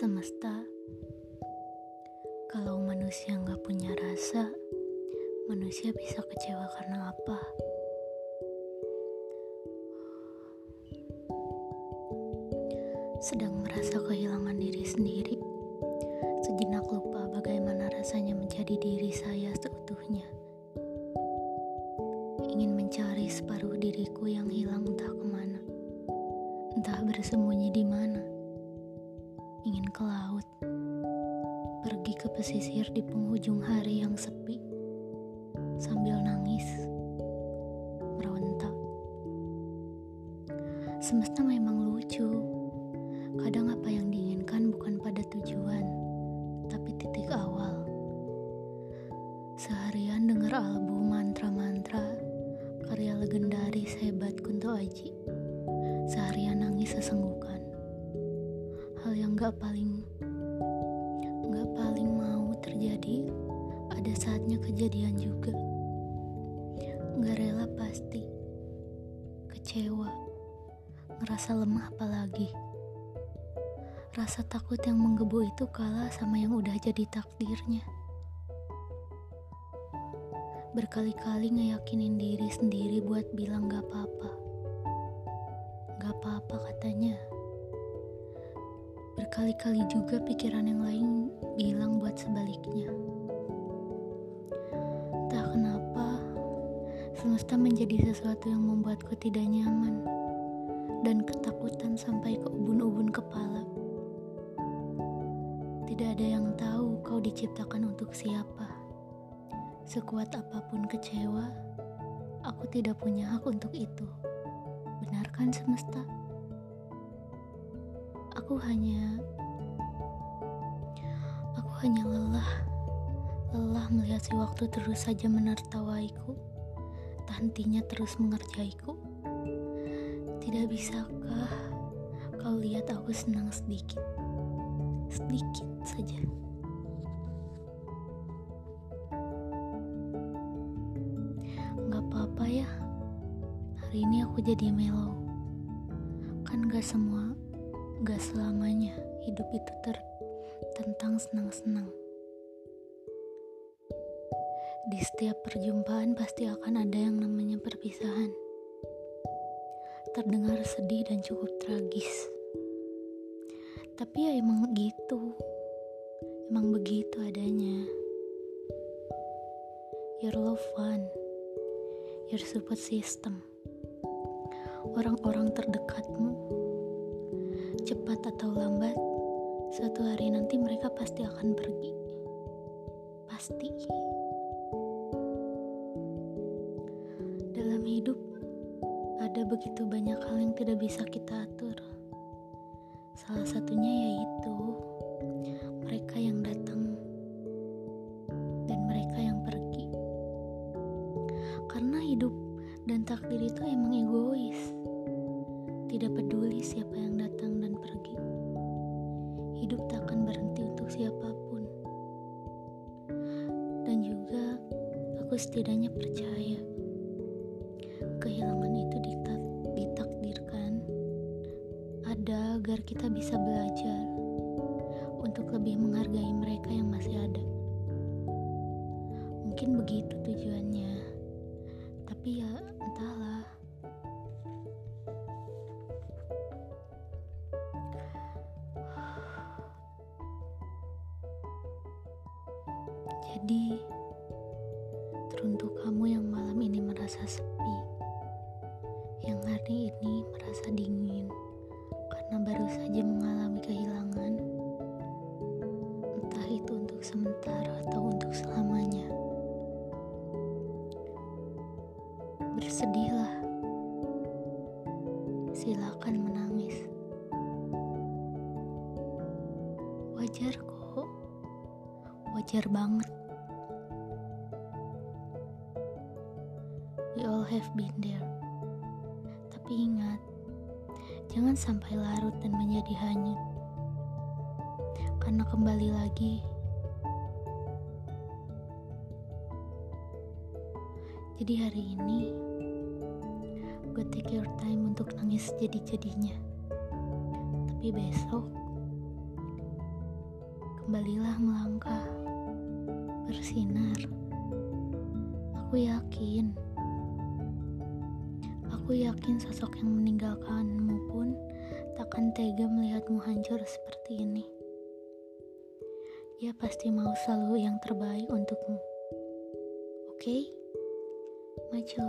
Semesta, kalau manusia nggak punya rasa, manusia bisa kecewa karena apa? Sedang merasa kehilangan diri sendiri, sejenak lupa bagaimana rasanya menjadi diri saya seutuhnya. Ingin mencari separuh diriku yang hilang entah ke mana, entah bersembunyi di mana ingin ke laut, pergi ke pesisir di penghujung hari yang sepi, sambil nangis, meronta. Semesta memang lucu, kadang apa yang diinginkan bukan pada tujuan, tapi titik awal. Seharian dengar album mantra-mantra karya legendaris hebat Kunto Aji. Hal yang gak paling gak paling mau terjadi ada saatnya kejadian juga. Gak rela pasti kecewa ngerasa lemah apalagi. Rasa takut yang menggebu itu kalah sama yang udah jadi takdirnya. Berkali-kali ngeyakinin diri sendiri buat bilang gak apa-apa. Gak apa-apa katanya Berkali-kali juga pikiran yang lain bilang buat sebaliknya. Entah kenapa, semesta menjadi sesuatu yang membuatku tidak nyaman dan ketakutan sampai ke ubun-ubun kepala. Tidak ada yang tahu kau diciptakan untuk siapa. Sekuat apa pun kecewa, aku tidak punya hak untuk itu. Benarkan semesta? Aku hanya aku hanya lelah lelah melihat si waktu terus saja menertawaiku tak terus mengerjaiku. Tidak bisakah kau lihat aku senang sedikit sedikit saja? Nggak apa-apa ya. Hari ini aku jadi mellow. Kan gak semua Gak selamanya hidup itu ter tentang senang-senang. Di setiap perjumpaan pasti akan ada yang namanya perpisahan. Terdengar sedih dan cukup tragis. Tapi ya emang gitu. Emang begitu adanya. Your love one. Your support system. Orang-orang terdekatmu cepat atau lambat, suatu hari nanti mereka pasti akan pergi. Pasti. Dalam hidup, ada begitu banyak hal yang tidak bisa kita atur. Salah satunya yaitu mereka yang datang dan mereka yang pergi. Karena hidup dan takdir itu emang egois. Tidak peduli siapa yang datang dan pergi. Hidup tak akan berhenti untuk siapa pun. Dan juga aku setidaknya percaya kehilangan itu ditakdirkan ada agar kita bisa belajar untuk lebih menghargai mereka yang masih ada. Mungkin begitu tujuannya. Tapi ya entahlah. Jadi, teruntuk kamu yang malam ini merasa sepi, yang hari ini merasa dingin karena baru saja mengalami kehilangan, entah itu untuk sementara atau untuk selamanya. Bersedihlah, silakan menangis. Wajar kok, wajar banget. We all have been there. Tapi ingat, jangan sampai larut dan menjadi hanyut. Karena kembali lagi, jadi hari ini, gue take your time untuk nangis jadi-jadinya. Tapi besok, kembalilah melangkah, bersinar. Aku yakin, aku yakin sosok yang meninggalkanmu pun takkan tega melihatmu hancur seperti ini. Ia pasti mau selalu yang terbaik untukmu. Oke, okay? maju.